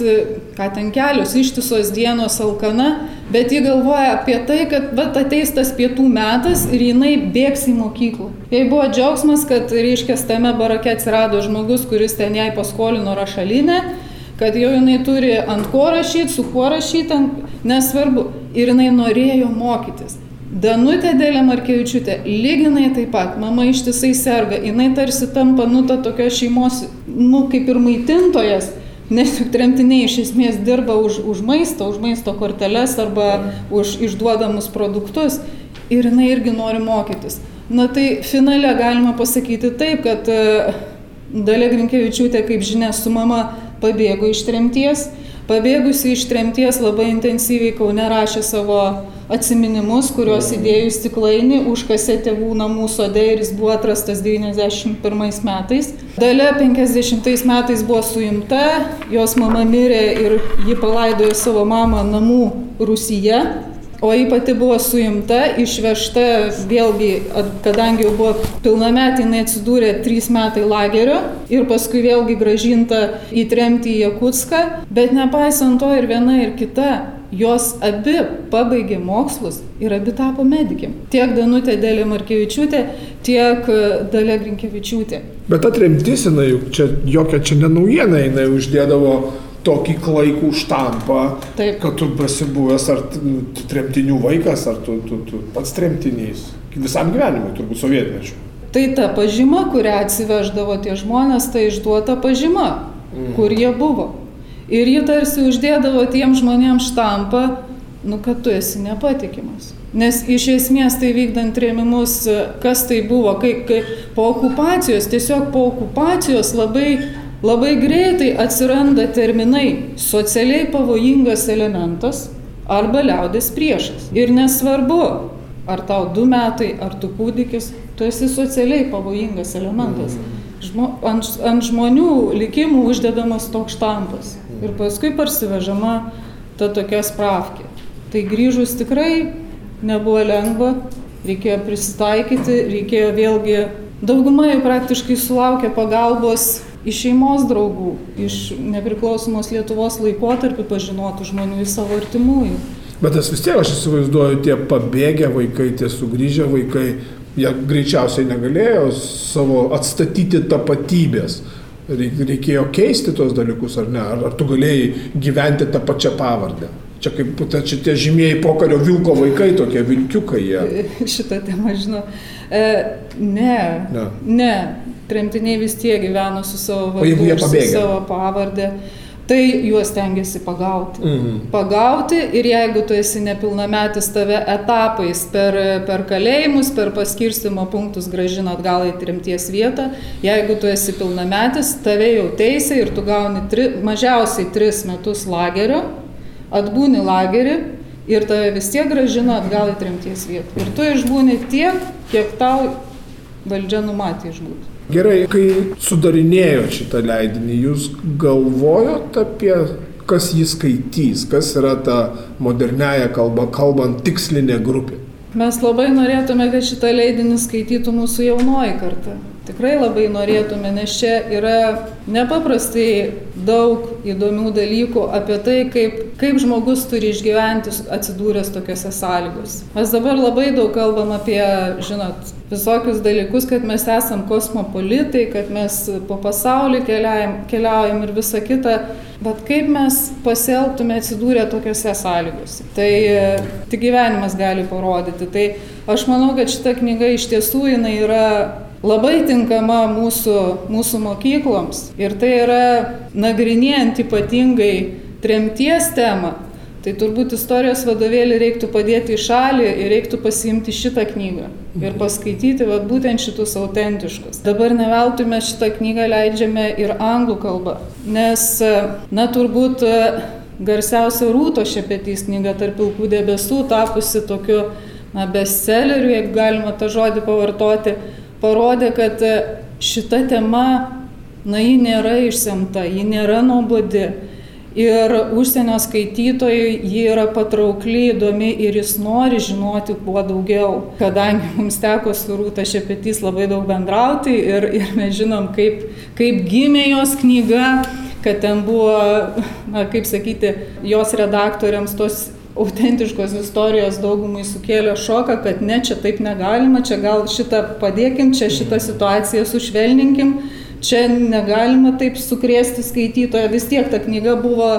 ką ten kelios, ištisos dienos alkana, bet ji galvoja apie tai, kad vat, ateis tas pietų metas ir jinai bėgs į mokyklą. Jai buvo džiaugsmas, kad, reiškia, tame barake atsirado žmogus, kuris ten jai paskolino rašalinę, kad jau jinai turi ant ko rašyti, su kuo rašyti, nesvarbu. Ir jinai norėjo mokytis. Danutė Dėlė Markevičiūtė, lyginai taip pat, mama ištisai serga, jinai tarsi tampa, nu, ta tokia šeimos, nu, kaip ir maitintojas, nes juk tremtiniai iš esmės dirba už, už maistą, už maisto korteles arba už išduodamus produktus ir jinai irgi nori mokytis. Na tai finale galima pasakyti taip, kad e, Dalia Grinkevičiūtė, kaip žinia, su mama pabėgo iš tremties. Pabėgusi iš tremties labai intensyviai Kaune rašė savo atsiminimus, kuriuos įdėjo į stiklainį, užkasė tėvų namų sode ir jis buvo atrastas 91 metais. Dalia 50 metais buvo suimta, jos mama mirė ir ji palaidojo savo mamą namų Rusyje. O ji pati buvo suimta, išvežta, vėlgi, kadangi jau buvo pilnametė, jinai atsidūrė trys metai lagerio ir paskui vėlgi gražinta į tremtį į Jakutską. Bet nepaisant to ir viena ir kita, jos abi pabaigė mokslus ir abi tapo medikėm. Tiek Danutė Dėlė Markevičiūtė, tiek e, Dalė Grinkevičiūtė. Bet atremtis, jinai juk čia jokia čia nenaujiena, jinai uždėdavo tokį klaikų štampą, Taip. kad tu esi buvęs ar nu, tremtinių vaikas, ar tu, tu, tu pats tremtinys. Visam gyvenimui, turbūt sovietmečiu. Tai ta pažyma, kurią atsiveždavo tie žmonės, tai išduota pažyma, mm. kur jie buvo. Ir ji tarsi uždėdavo tiem žmonėms štampą, nu, kad tu esi nepatikimas. Nes iš esmės tai vykdant trėmimus, kas tai buvo, kai, kai po okupacijos, tiesiog po okupacijos labai, labai greitai atsiranda terminai socialiai pavojingas elementas arba liaudės priešas. Ir nesvarbu, ar tau du metai, ar tu kūdikis, tu esi socialiai pavojingas elementas. Žmo, ant, ant žmonių likimų uždedamas toks štampas ir paskui parsivežama ta tokia spravkė. Tai grįžus tikrai nebuvo lengva, reikėjo prisitaikyti, reikėjo vėlgi, dauguma jau praktiškai sulaukė pagalbos iš šeimos draugų, iš nepriklausomos Lietuvos laikotarpį pažinotų žmonių, iš savo artimųjų. Bet tas vis tiek, aš įsivaizduoju, tie pabėgę vaikai, tie sugrįžę vaikai, jie greičiausiai negalėjo savo atstatyti tapatybės. Reikėjo keisti tuos dalykus ar ne? Ar, ar tu galėjai gyventi tą pačią pavardę? Čia kaip čia tie žymieji pokario vilko vaikai, tokie vilkiukai jie. Šitą temą žinau. E, ne, ne. Ne. Tremtiniai vis tiek gyveno su savo vardu, su savo pavardė tai juos tengiasi pagauti. Mhm. Pagauti ir jeigu tu esi nepilnametis, tave etapais per, per kalėjimus, per paskirstimo punktus gražina atgal į trimties vietą. Jeigu tu esi pilnametis, tave jau teisė ir tu gauni tri, mažiausiai tris metus lagerio, atbūni lagerį ir tave vis tiek gražina atgal į trimties vietą. Ir tu išbūni tiek, kiek tau valdžia numatė išbūti. Gerai, kai sudarinėjo šitą leidinį, jūs galvojot apie, kas jį skaitys, kas yra ta moderniaja kalba, kalbant tikslinė grupė? Mes labai norėtume, kad šitą leidinį skaitytų mūsų jaunoji karta. Tikrai labai norėtume, nes čia yra nepaprastai daug įdomių dalykų apie tai, kaip, kaip žmogus turi išgyventi atsidūręs tokiuose sąlygose. Mes dabar labai daug kalbam apie, žinot, visokius dalykus, kad mes esam kosmopolitai, kad mes po pasaulį keliaujam, keliaujam ir visa kita, bet kaip mes pasielgtume atsidūrę tokiuose sąlygose. Tai tik gyvenimas gali parodyti. Tai aš manau, kad šita knyga iš tiesų jinai yra labai tinkama mūsų, mūsų mokykloms ir tai yra nagrinėjant ypatingai tremties temą. Tai turbūt istorijos vadovėlį reiktų padėti į šalį ir reiktų pasiimti šitą knygą ir paskaityti vat, būtent šitus autentiškus. Dabar neveltui mes šitą knygą leidžiame ir anglų kalba, nes, na turbūt garsiausia Rūto šepetys knyga tarp pilkų debesų tapusi tokiu na, bestselleriu, jeigu galima tą žodį pavartoti, parodė, kad e, šita tema, na, ji nėra išsemta, ji nėra nuobodi. Ir užsienio skaitytojui ji yra patraukli, įdomi ir jis nori žinoti kuo daugiau. Kadangi mums teko su Rūta Šepetys labai daug bendrauti ir, ir mes žinom, kaip, kaip gimė jos knyga, kad ten buvo, na, kaip sakyti, jos redaktoriams tos autentiškos istorijos daugumai sukėlė šoką, kad ne, čia taip negalima, čia gal šitą padėkim, čia šitą situaciją sušvelninkim, čia negalima taip sukrėsti skaitytojo. Vis tiek ta knyga buvo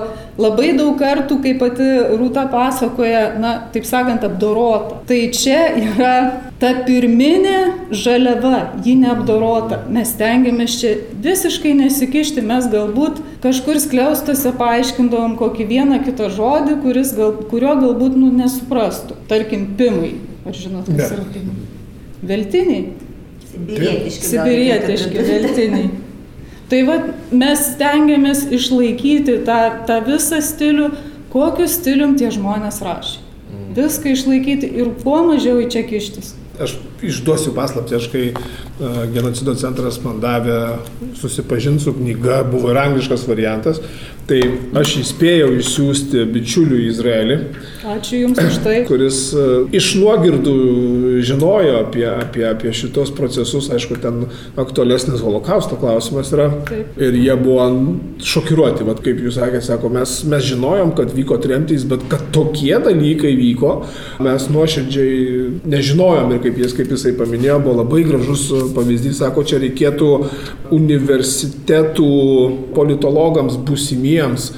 labai daug kartų, kaip pati Rūta pasakoja, na, taip sakant, apdorota. Tai čia yra ta pirminė žaliava, ji neapdorota. Mes tengiamės čia visiškai nesikišti, mes galbūt kažkur skliaustose paaiškindavom kokį vieną kitą žodį, gal, kurio galbūt nu, nesuprastų. Tarkim, pimai. Ar žinot, kas yra pimai? Veltiniai. Sibirietiški. Sibirietiški veltiniai. Tai va, mes stengiamės išlaikyti tą, tą visą stilių, kokiu stilium tie žmonės rašė. Mm. Viską išlaikyti ir kuo mažiau į čia kištis. Aš išduosiu paslapti, aš kai uh, genocido centras man davė susipažinti su knyga, buvo ir angliškas variantas, Tai aš įspėjau išsiųsti bičiulių į Izraelį. Ačiū Jums už tai. Kuris e, iš nuogirdų žinojo apie, apie, apie šitos procesus, aišku, ten aktualesnis holokausto klausimas yra. Taip. Ir jie buvo šokiruoti, Vat, kaip jūs sakėte, sako, mes, mes žinojom, kad vyko tremtys, bet kad tokie dalykai vyko, mes nuoširdžiai nežinojom ir kaip jis, kaip jisai paminėjo, buvo labai gražus pavyzdys, sako, čia reikėtų universitetų politologams būsimiems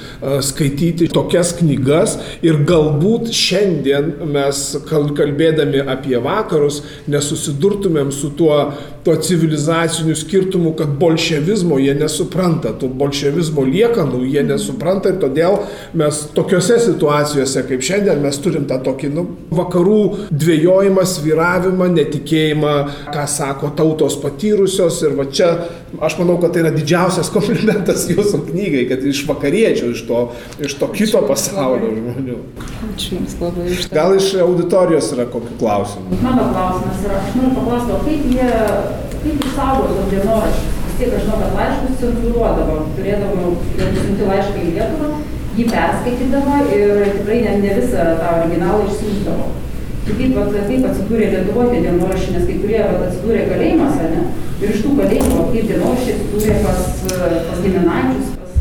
skaityti tokias knygas ir galbūt šiandien mes kalbėdami apie vakarus nesusidurtumėm su tuo to civilizacinių skirtumų, kad bolševizmo jie nesupranta, tų bolševizmo liekanų jie nesupranta ir todėl mes tokiuose situacijose kaip šiandien mes turim tą tokį nu, vakarų dvėjojimą, sviravimą, netikėjimą, ką sako tautos patyrusios ir va čia aš manau, kad tai yra didžiausias komplimentas jūsų knygai, kad iš vakariečių, iš to, iš to kito pasaulio žmonių. Ačiū Jums labai iš to. Gal iš auditorijos yra kokių klausimų? Mano klausimas yra, aš noriu paklausti, o kaip jie, kaip išsaugo tos dienoraščius? Vis tiek aš žinau, kad laiškus cenzūruodavo, turėdavo, jeigu siunti laišką į Lietuvą, jį perskaitydavo ir tikrai ne, ne visą tą originalą išsiųsdavo. Tai kaip, vat, kaip atsidūrė Lietuvoje tie dienoraščiai, nes kai kurie vat, atsidūrė kalėjimuose, ne? Ir iš tų kalėjimų, kaip dienoraščiai atsidūrė pas, pas giminaičius, pas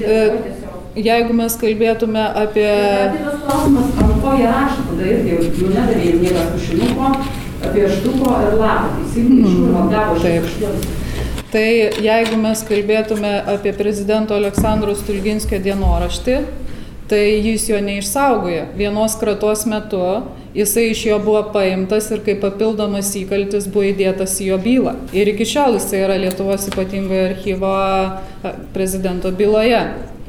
Lietuvoje tiesiog. Jeigu mes kalbėtume apie... Ir kitas klausimas, ant ko jie rašo, tada irgi jau nedavė jiem niekas tušinuko, pieštuko ir lapą. Teisingai, iš kur gavo Taip. šitas Tai jeigu mes kalbėtume apie prezidento Aleksandro Stulginskio dienoraštį, tai jis jo neišsaugoja. Vienos kratos metu jisai iš jo buvo paimtas ir kaip papildomas įkaltis buvo įdėtas į jo bylą. Ir iki šiol jisai yra Lietuvos ypatingojo archyvo prezidento byloje.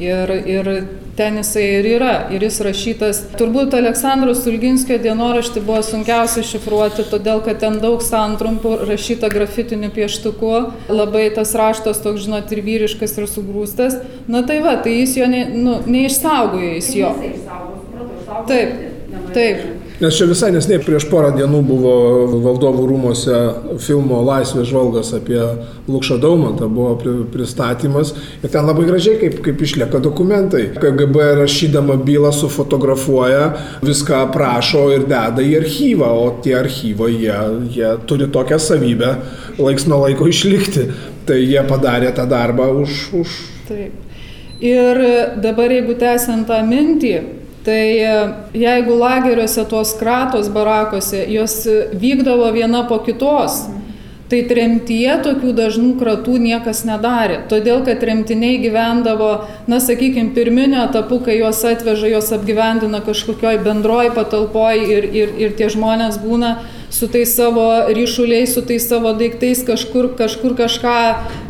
Ir, ir ten jisai ir yra. Ir jis rašytas, turbūt Aleksandro Stulginskio dienoraštį buvo sunkiausia šifruoti, todėl kad ten daug santrumpų rašyta grafitiniu pieštuku. Labai tas raštas toks, žinot, ir vyriškas, ir sugrūstas. Na tai va, tai jis jo ne, nu, neišsaugojo, jis jo. Taip, taip. Nes čia visai nesnei prieš porą dienų buvo valdovų rūmose filmo Laisvės žvalgas apie Lukšą Daumantą, buvo pri- pristatymas ir ten labai gražiai kaip, kaip išlieka dokumentai. KGB rašydama bylą sufotografuoja, viską aprašo ir deda į archyvą, o tie archyvai jie, jie turi tokią savybę laiks nuo laiko išlikti. Tai jie padarė tą darbą už, už Taip. Ir dabar, jeigu tęsiant tą mintį, tai e, jeigu lageriuose tos kratos barakose, jos vykdavo viena po kitos, tai tremtyje tokių dažnų kratų niekas nedarė. Todėl, kad tremtiniai gyvendavo, na, sakykime, pirminio etapu, kai juos atveža, juos apgyvendina kažkokioj bendroj patalpoj ir, ir, ir tie žmonės būna su tais savo ryšuliais, su tais savo daiktais kažkur, kažkur kažką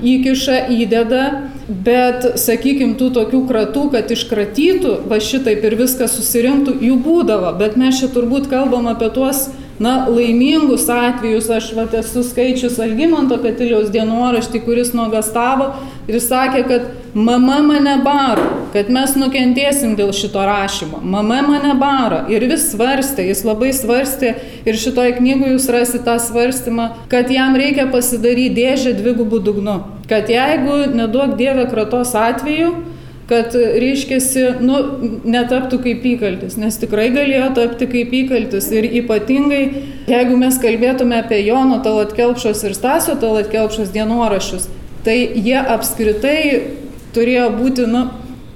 įkiša, įdeda, bet, sakykime, tų tokių kratų, kad iškratytų, va šitaip ir viskas susirinktų, jų būdavo, bet mes čia turbūt kalbam apie tuos, na, laimingus atvejus, aš va esu skaičius Algymanto Katiliaus dienoraštį, kuris nuogastavo ir sakė, kad mama mane baro, kad mes nukentėsim dėl šito rašymo, mama mane baro ir vis svarstė, jis labai svarstė ir šitoje knygoje jūs rasite tą svarstymą, kad jam reikia pasidaryti dėžę dvigubų dugnu, kad jeigu neduok Dieve kratos atveju, kad reiškiasi, nu, netaptų kaip įkaltis, nes tikrai galėjo tapti kaip įkaltis ir ypatingai, jeigu mes kalbėtume apie Jono Talatkelpšos ir Stasio Talatkelpšos dienoraščius, tai jie apskritai turėjo būti, nu,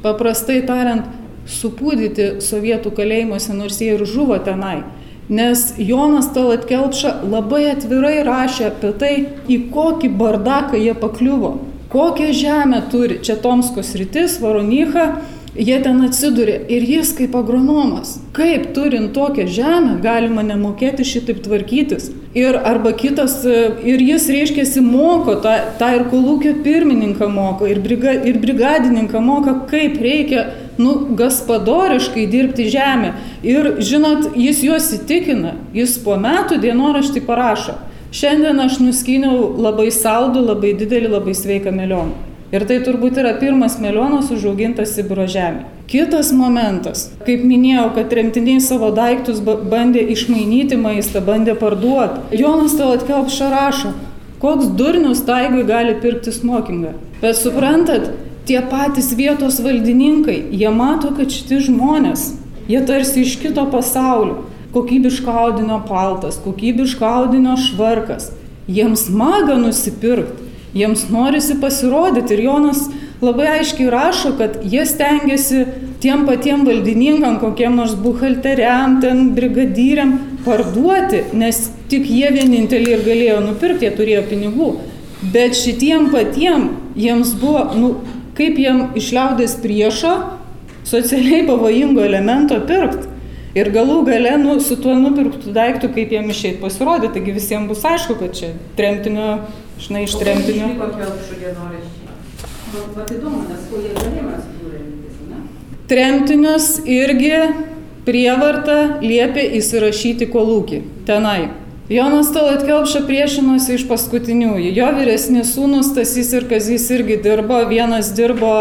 paprastai tariant, supūdyti sovietų kalėjimuose, nors jie ir žuvo tenai. Nes Jonas Talatkelpša labai atvirai rašė apie tai, į kokį bardaką jie pakliuvo. Kokią žemę turi, čia Tomskos rytis, Varonycha, jie ten atsidūrė ir jis kaip agronomas. Kaip turint tokią žemę galima nemokėti šitaip tvarkytis. Ir arba kitas, ir jis reiškiasi moko, tą, tą ir kolūkio pirmininką moko, ir, briga, ir brigadininką moko, kaip reikia, nu, gaspadoriškai dirbti žemę. Ir žinot, jis juos įtikina, jis po metų dienoraštį parašo. Šiandien aš nuskyniau labai saldų, labai didelį, labai sveiką melioną. Ir tai turbūt yra pirmas melionas užaugintas Sibiro žemė. Kitas momentas, kaip minėjau, kad tremtiniai savo daiktus ba- bandė išmainyti maistą, bandė parduoti. Jonas Talatkelpša rašo, koks durnius taigui gali pirkti smokingą. Bet suprantat, tie patys vietos valdininkai, jie mato, kad šitie žmonės, jie tarsi iš kito pasaulio kokybiško audinio paltas, kokybiško audinio švarkas. Jiems maga nusipirkti, jiems norisi pasirodyti. Ir Jonas labai aiškiai rašo, kad jie stengiasi tiem patiem valdininkam, kokiem nors buhalteriam, ten brigadyriam parduoti, nes tik jie vieninteliai ir galėjo nupirkti, jie turėjo pinigų. Bet šitiem patiem jiems buvo, nu, kaip jiem išliaudės priešo socialiai pavojingo elemento pirkti. Ir galų gale, nu, su tuo nupirktų daiktų, kaip jiem išeit pasirodyti, taigi visiems bus aišku, kad čia tremtinio, žinai, iš tremtinio. Kokie aukštų dienoraščiai? Vat įdomu, nes kuo jie galėjo atsidūrė ne? Tremtinius irgi prievarta liepė įsirašyti kolūkį tenai. Jonas Talat Kelpša priešinosi iš paskutiniųjų. Jo vyresni sūnus Tasys ir Kazys irgi dirbo, vienas dirbo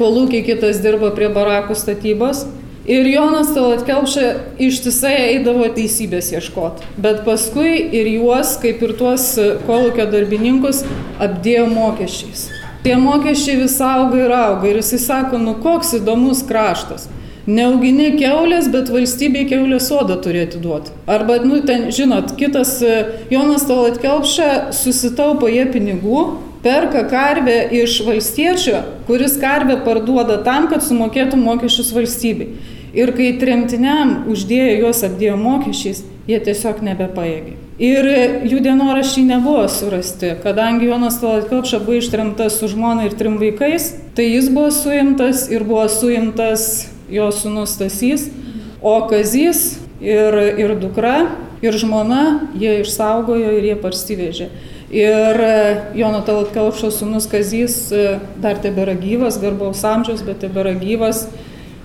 kolūkiai, kitas dirbo prie barakų statybos. Ir Jonas Talat Kelpša ištisai eidavo teisybės ieškoti. Bet paskui ir juos, kaip ir tuos kolūkio darbininkus, apdėjo mokesčiais. Tie mokesčiai vis auga ir auga. Ir jisai sako, nu koks įdomus kraštas. Neaugini keulės, bet valstybei keulės sodą turi atiduoti. Arba, nu, ten, žinot, kitas Jonas Talat Kelpša susitaupo jie pinigų, perka karvę iš valstiečio, kuris karvę parduoda tam, kad sumokėtų mokesčius valstybei. Ir kai tremtiniam uždėjo juos apdėjo mokesčiais, jie tiesiog nebepaėgė. Ir jų dienoraščiai nebuvo surasti, kadangi Jonas Talat Kelpša buvo ištremtas su žmona ir trim vaikais, tai jis buvo suimtas ir buvo suimtas jo sūnus Stasys, o Kazys ir, ir dukra, ir žmona jie išsaugojo ir jie parsivežė. Ir Jono Talatkelpšo sūnus Kazys dar tebėra gyvas, garbaus amžiaus, bet tebėra gyvas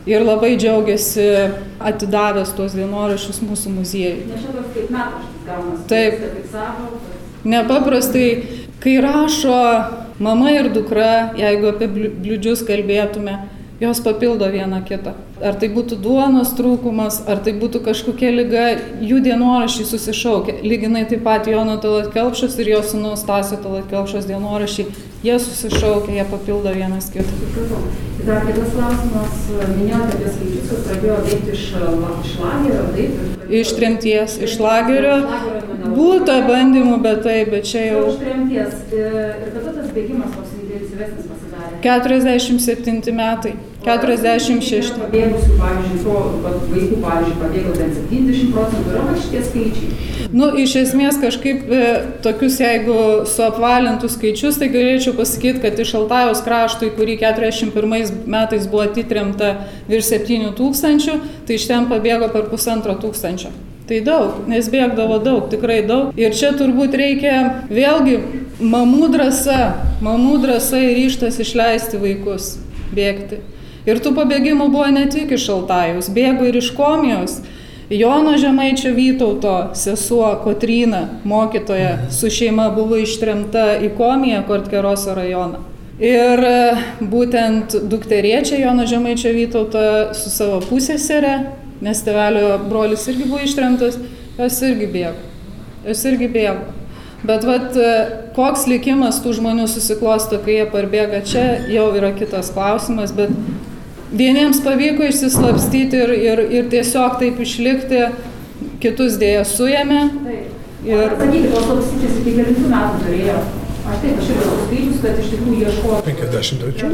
ir labai džiaugiasi atidavęs tuos dienoraščius mūsų muziejui. Ne toks kaip metraštis gaunas. Taip. Nepaprastai, kai rašo mama ir dukra, jeigu apie bliūdžius kalbėtume, jos papildo viena kitą. Ar tai būtų duonos trūkumas, ar tai būtų kažkokia lyga, jų dienoraščiai susišaukia. Lyginai taip pat Jono Talat Kelpšas ir jo sūnaus Tasio Talat Kelpšas dienoraščiai, jie susišaukia, jie papildo vienas kitą. Dar kitas klausimas, minėjote apie skaičius, kad pradėjo veikti iš, iš lagerio, taip? Iš tremties, iš lagerio. Būta bandymų, bet taip, bet čia jau. Iš tremties. Ir kada tas bėgimas toks intensyvesnis pasidarė? 47 metai. 46. Pabėgusių, pavyzdžiui, to vaikų, pavyzdžiui, pabėgo ten 70 procentų, yra šitie skaičiai. Nu, iš esmės kažkaip e, tokius, jeigu suapvalintų skaičius, tai galėčiau pasakyti, kad iš Altajos krašto, į kurį 41 metais buvo atitremta virš 7 tūkstančių, tai iš ten pabėgo per pusantro tūkstančio. Tai daug, nes bėgdavo daug, tikrai daug. Ir čia turbūt reikia vėlgi mamų drąsa, mamų drąsa ir ryštas išleisti vaikus bėgti. Ir tų pabėgimų buvo ne tik iš Altajus, bėgo ir iš Komijos. Jono Žemaičio Vytauto sesuo Kotryna, mokytoja, su šeima buvo ištremta į Komiją, Kortkeroso rajoną. Ir būtent dukterėčia Jono Žemaičio Vytauto su savo pusėserė, nes tevelio brolis irgi buvo ištremtas, jos irgi bėgo. Jos irgi bėgo. Bet vat, koks likimas tų žmonių susiklosto, kai jie parbėga čia, jau yra kitas klausimas, bet Vieniems pavyko išsislapstyti ir, ir, ir tiesiog taip išlikti, kitus dėja suėmė. Ir... Sakykite, o slapstytis iki kelintų metų turėjo. Aš taip, aš irgi skaičius, kad iš tikrųjų ieškojo. 53.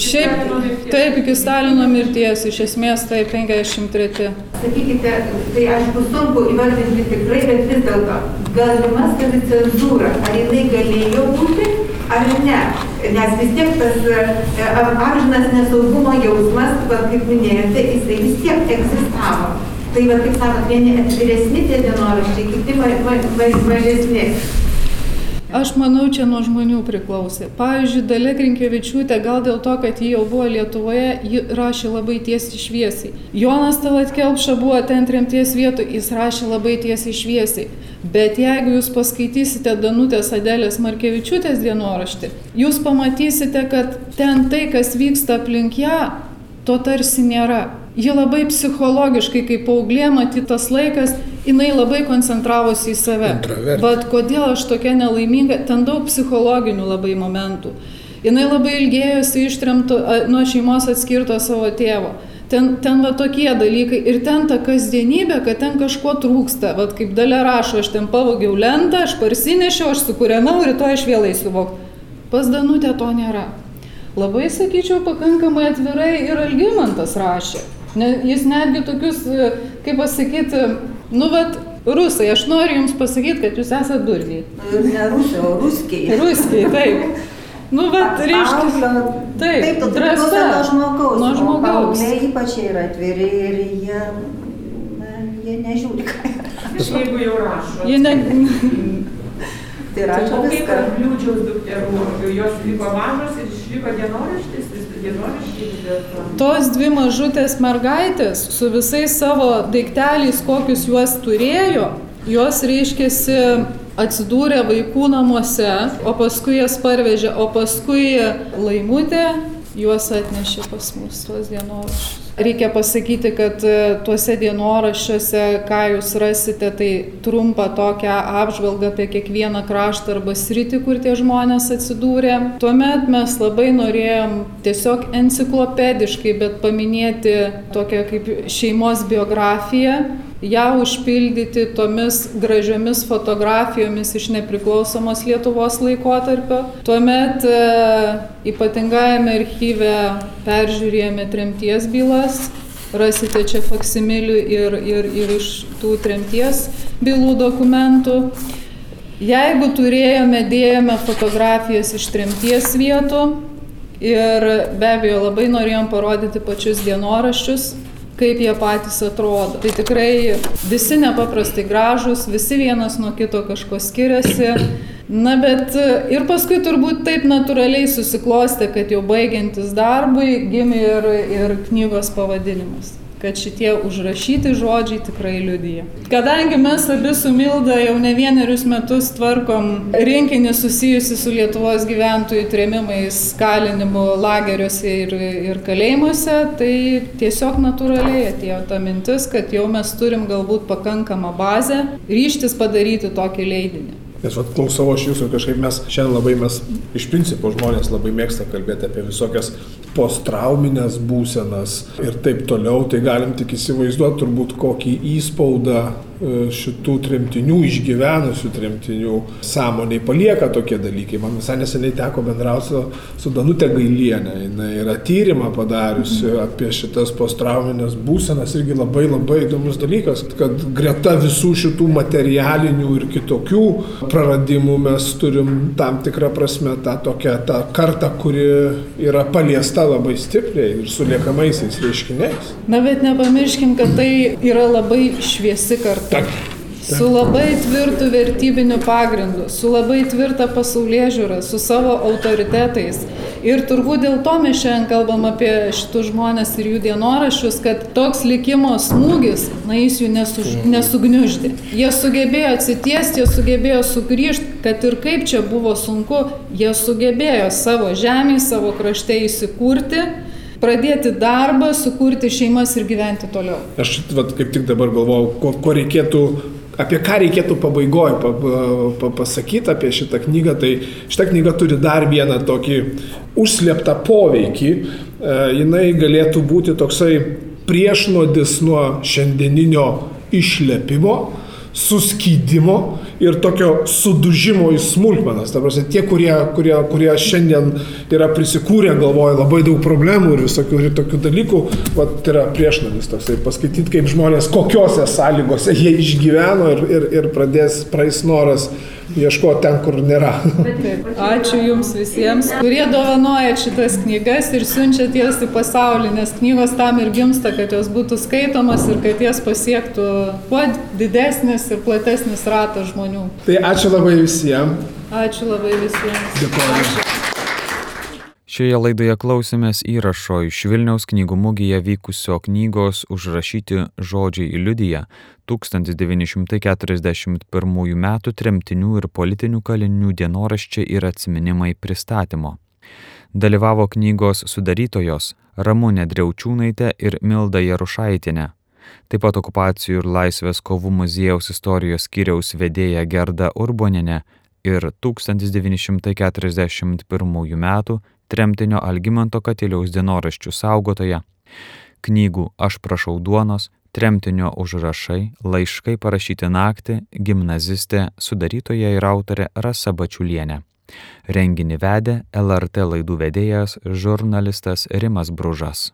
Šiaip, taip, iki Stalino mirties, iš esmės tai 53. Sakykite, tai aišku sunku įvardinti tikrai, bet vis dėlto galima savicenzūra, ar jinai galėjo būti, ar ne? Nes vis tiek tas amžinas nesaugumo jausmas, kaip minėjote, jisai vis tiek egzistavo. Tai va, kaip sakot, vieni atviresni tie dienoraščiai, kiti ma ma ma mažesni. Aš manau, čia nuo žmonių priklausė. Pavyzdžiui, Dalia Krinkievičiūtė, gal dėl to, kad ji jau buvo Lietuvoje, ji rašė labai tiesiai šviesiai. Jonas Talatkelpša buvo ten tremties vietų, jis rašė labai tiesiai šviesiai. Bet jeigu jūs paskaitysite Danutės Adelės Markevičiūtės dienoraštį, jūs pamatysite, kad ten tai, kas vyksta aplink ją, to tarsi nėra. Ji labai psichologiškai, kaip paauglė, matytas laikas, jinai labai koncentravosi į save. Bet kodėl aš tokia nelaiminga, ten daug psichologinių labai momentų. Jinai labai ilgėjosi ištremto, nuo šeimos atskirto savo tėvo. Ten, ten va tokie dalykai ir ten ta kasdienybė, kad ten kažko trūksta. Vat kaip dalė rašo, aš ten pavogiau lentą, aš parsinešiau, aš sukūrenau, rytoj aš vėl eisiu vokti. Pas Danutė to nėra. Labai, sakyčiau, pakankamai atvirai ir Algymantas rašė. Ne, jis netgi tokius, kaip pasakyti, nu, bet rusai, aš noriu jums pasakyti, kad jūs esate durniai. Ne rusai, o ruskiai. Ruskiai, taip. Nu, bet reiškia. Taip, taip drąsa. Nuo žmogaus. Nuo žmogaus. Paaugliai ypač yra atviri ir jie jie nežiūri, ką Jeigu jau rašo. Jie ne... tai rašo O kaip bliūdžiaus dukterų, jos liko mažos ir išliko dienoraštis, dėlto. Tos dvi mažutės mergaitės su visais savo daikteliais, kokius juos turėjo, jos reiškėsi atsidūrė vaikų namuose, o paskui jas parvežė, o paskui laimutė juos atnešė pas mus tuos dienoraščius. Reikia pasakyti, kad e, tuose dienoraščiuose, ką jūs rasite, tai trumpa tokia apžvalga apie kiekvieną kraštą arba sritį, kur tie žmonės atsidūrė. Tuomet mes labai norėjom tiesiog enciklopediškai, bet paminėti tokią kaip šeimos biografiją, ją užpildyti tomis gražiomis fotografijomis iš nepriklausomos Lietuvos laikotarpio. Tuomet e, ypatingajame archyve peržiūrėjome tremties bylas. Rasite čia faksimilių ir, ir, ir iš tų tremties bylų dokumentų. Jeigu turėjome, dėjome fotografijas iš tremties vietų ir be abejo labai norėjom parodyti pačius dienoraščius, kaip jie patys atrodo. Tai tikrai visi nepaprastai gražus, visi vienas nuo kito kažko skiriasi. Na bet ir paskui turbūt taip natūraliai susiklostė, kad jau baigiantis darbui gimė ir, ir knygos pavadinimas kad šitie užrašyti žodžiai tikrai liudyja. Kadangi mes abi su Milda jau ne vienerius metus tvarkom rinkinį susijusi su Lietuvos gyventojų trėmimais, kalinimu lageriuose ir, ir kalėjimuose, tai tiesiog natūraliai atėjo ta mintis, kad jau mes turim galbūt pakankamą bazę ryštis padaryti tokį leidinį. Nes vat, klausau aš jūsų kažkaip mes šiandien labai mes iš principo žmonės labai mėgsta kalbėti apie visokias posttrauminės būsenas ir taip toliau, tai galim tik įsivaizduoti turbūt kokį įspaudą šitų tremtinių, išgyvenusių tremtinių sąmoniai palieka tokie dalykai. Man visai neseniai teko bendrauti su, su Danute Gailienė. Jis yra tyrimą padariusi apie šitas posttrauminės būsenas irgi labai labai įdomus dalykas, kad greta visų šitų materialinių ir kitokių praradimų mes turim tam tikrą prasme tą tokią tą kartą, kuri yra paliesta labai stipriai ir su liekamaisiais reiškiniais. Na bet nepamirškim, kad tai yra labai šviesi karta. Tak. Su labai tvirtu vertybiniu pagrindu, su labai tvirta pasaulyje žiūra, su savo autoritetais. Ir turbūt dėl to mes šiandien kalbam apie šitus žmonės ir jų dienoraščius, kad toks likimo smūgis, na jis jų nesuž, nesugniuždė. Jie sugebėjo atsitiesti, jie sugebėjo sugrįžti, kad ir kaip čia buvo sunku, jie sugebėjo savo žemėje, savo krašte įsikurti pradėti darbą, sukurti šeimas ir gyventi toliau. Aš vat, kaip tik dabar galvojau, ko, ko reikėtų, apie ką reikėtų pabaigoje pa, pa, pasakyti apie šitą knygą. Tai šitą knygą turi dar vieną tokį užslėptą poveikį. E, jinai galėtų būti toksai priešnodis nuo šiandieninio išlepimo suskydimo ir tokio sudužimo į smulkmenas. Ta prasme, tie, kurie, kurie, kurie šiandien yra prisikūrę, galvoja labai daug problemų ir visokių ir tokių dalykų, vat, tai yra priešnodis toksai, paskaityti, kaip žmonės, kokiose sąlygose jie išgyveno ir, ir, ir pradės praeis noras ieškoti ten, kur nėra. Ačiū Jums visiems, kurie dovanojat šitas knygas ir siunčiat jas į pasaulį, nes knygos tam ir gimsta, kad jos būtų skaitomas ir kad jas pasiektų kuo didesnis ir platesnis ratas žmonių. Tai ačiū labai visiems. Ačiū labai visiems. Dėkuoju. Ačiū. Šioje laidoje klausėmės įrašo iš Vilniaus knygų mugėje vykusio knygos užrašyti žodžiai liudyje 1941 m. tremtinių ir politinių kalinių dienoraščiai ir atsiminimai pristatymo. Dalyvavo knygos sudarytojos Ramūnė Dreučiūnaitė ir Milda Jarušaitinė. Taip pat okupacijų ir laisvės kovų muziejaus istorijos skyriaus vedėja Gerda Urboninė ir 1941 m. tremtinio Algymanto Katiliaus dienoraščių saugotoja, knygų Aš prašau duonos, tremtinio užrašai, laiškai parašyti naktį, gimnazistė, sudarytoja ir autorė Rasa Bačiulienė. Renginį vedė LRT laidų vedėjas žurnalistas Rimas Bružas.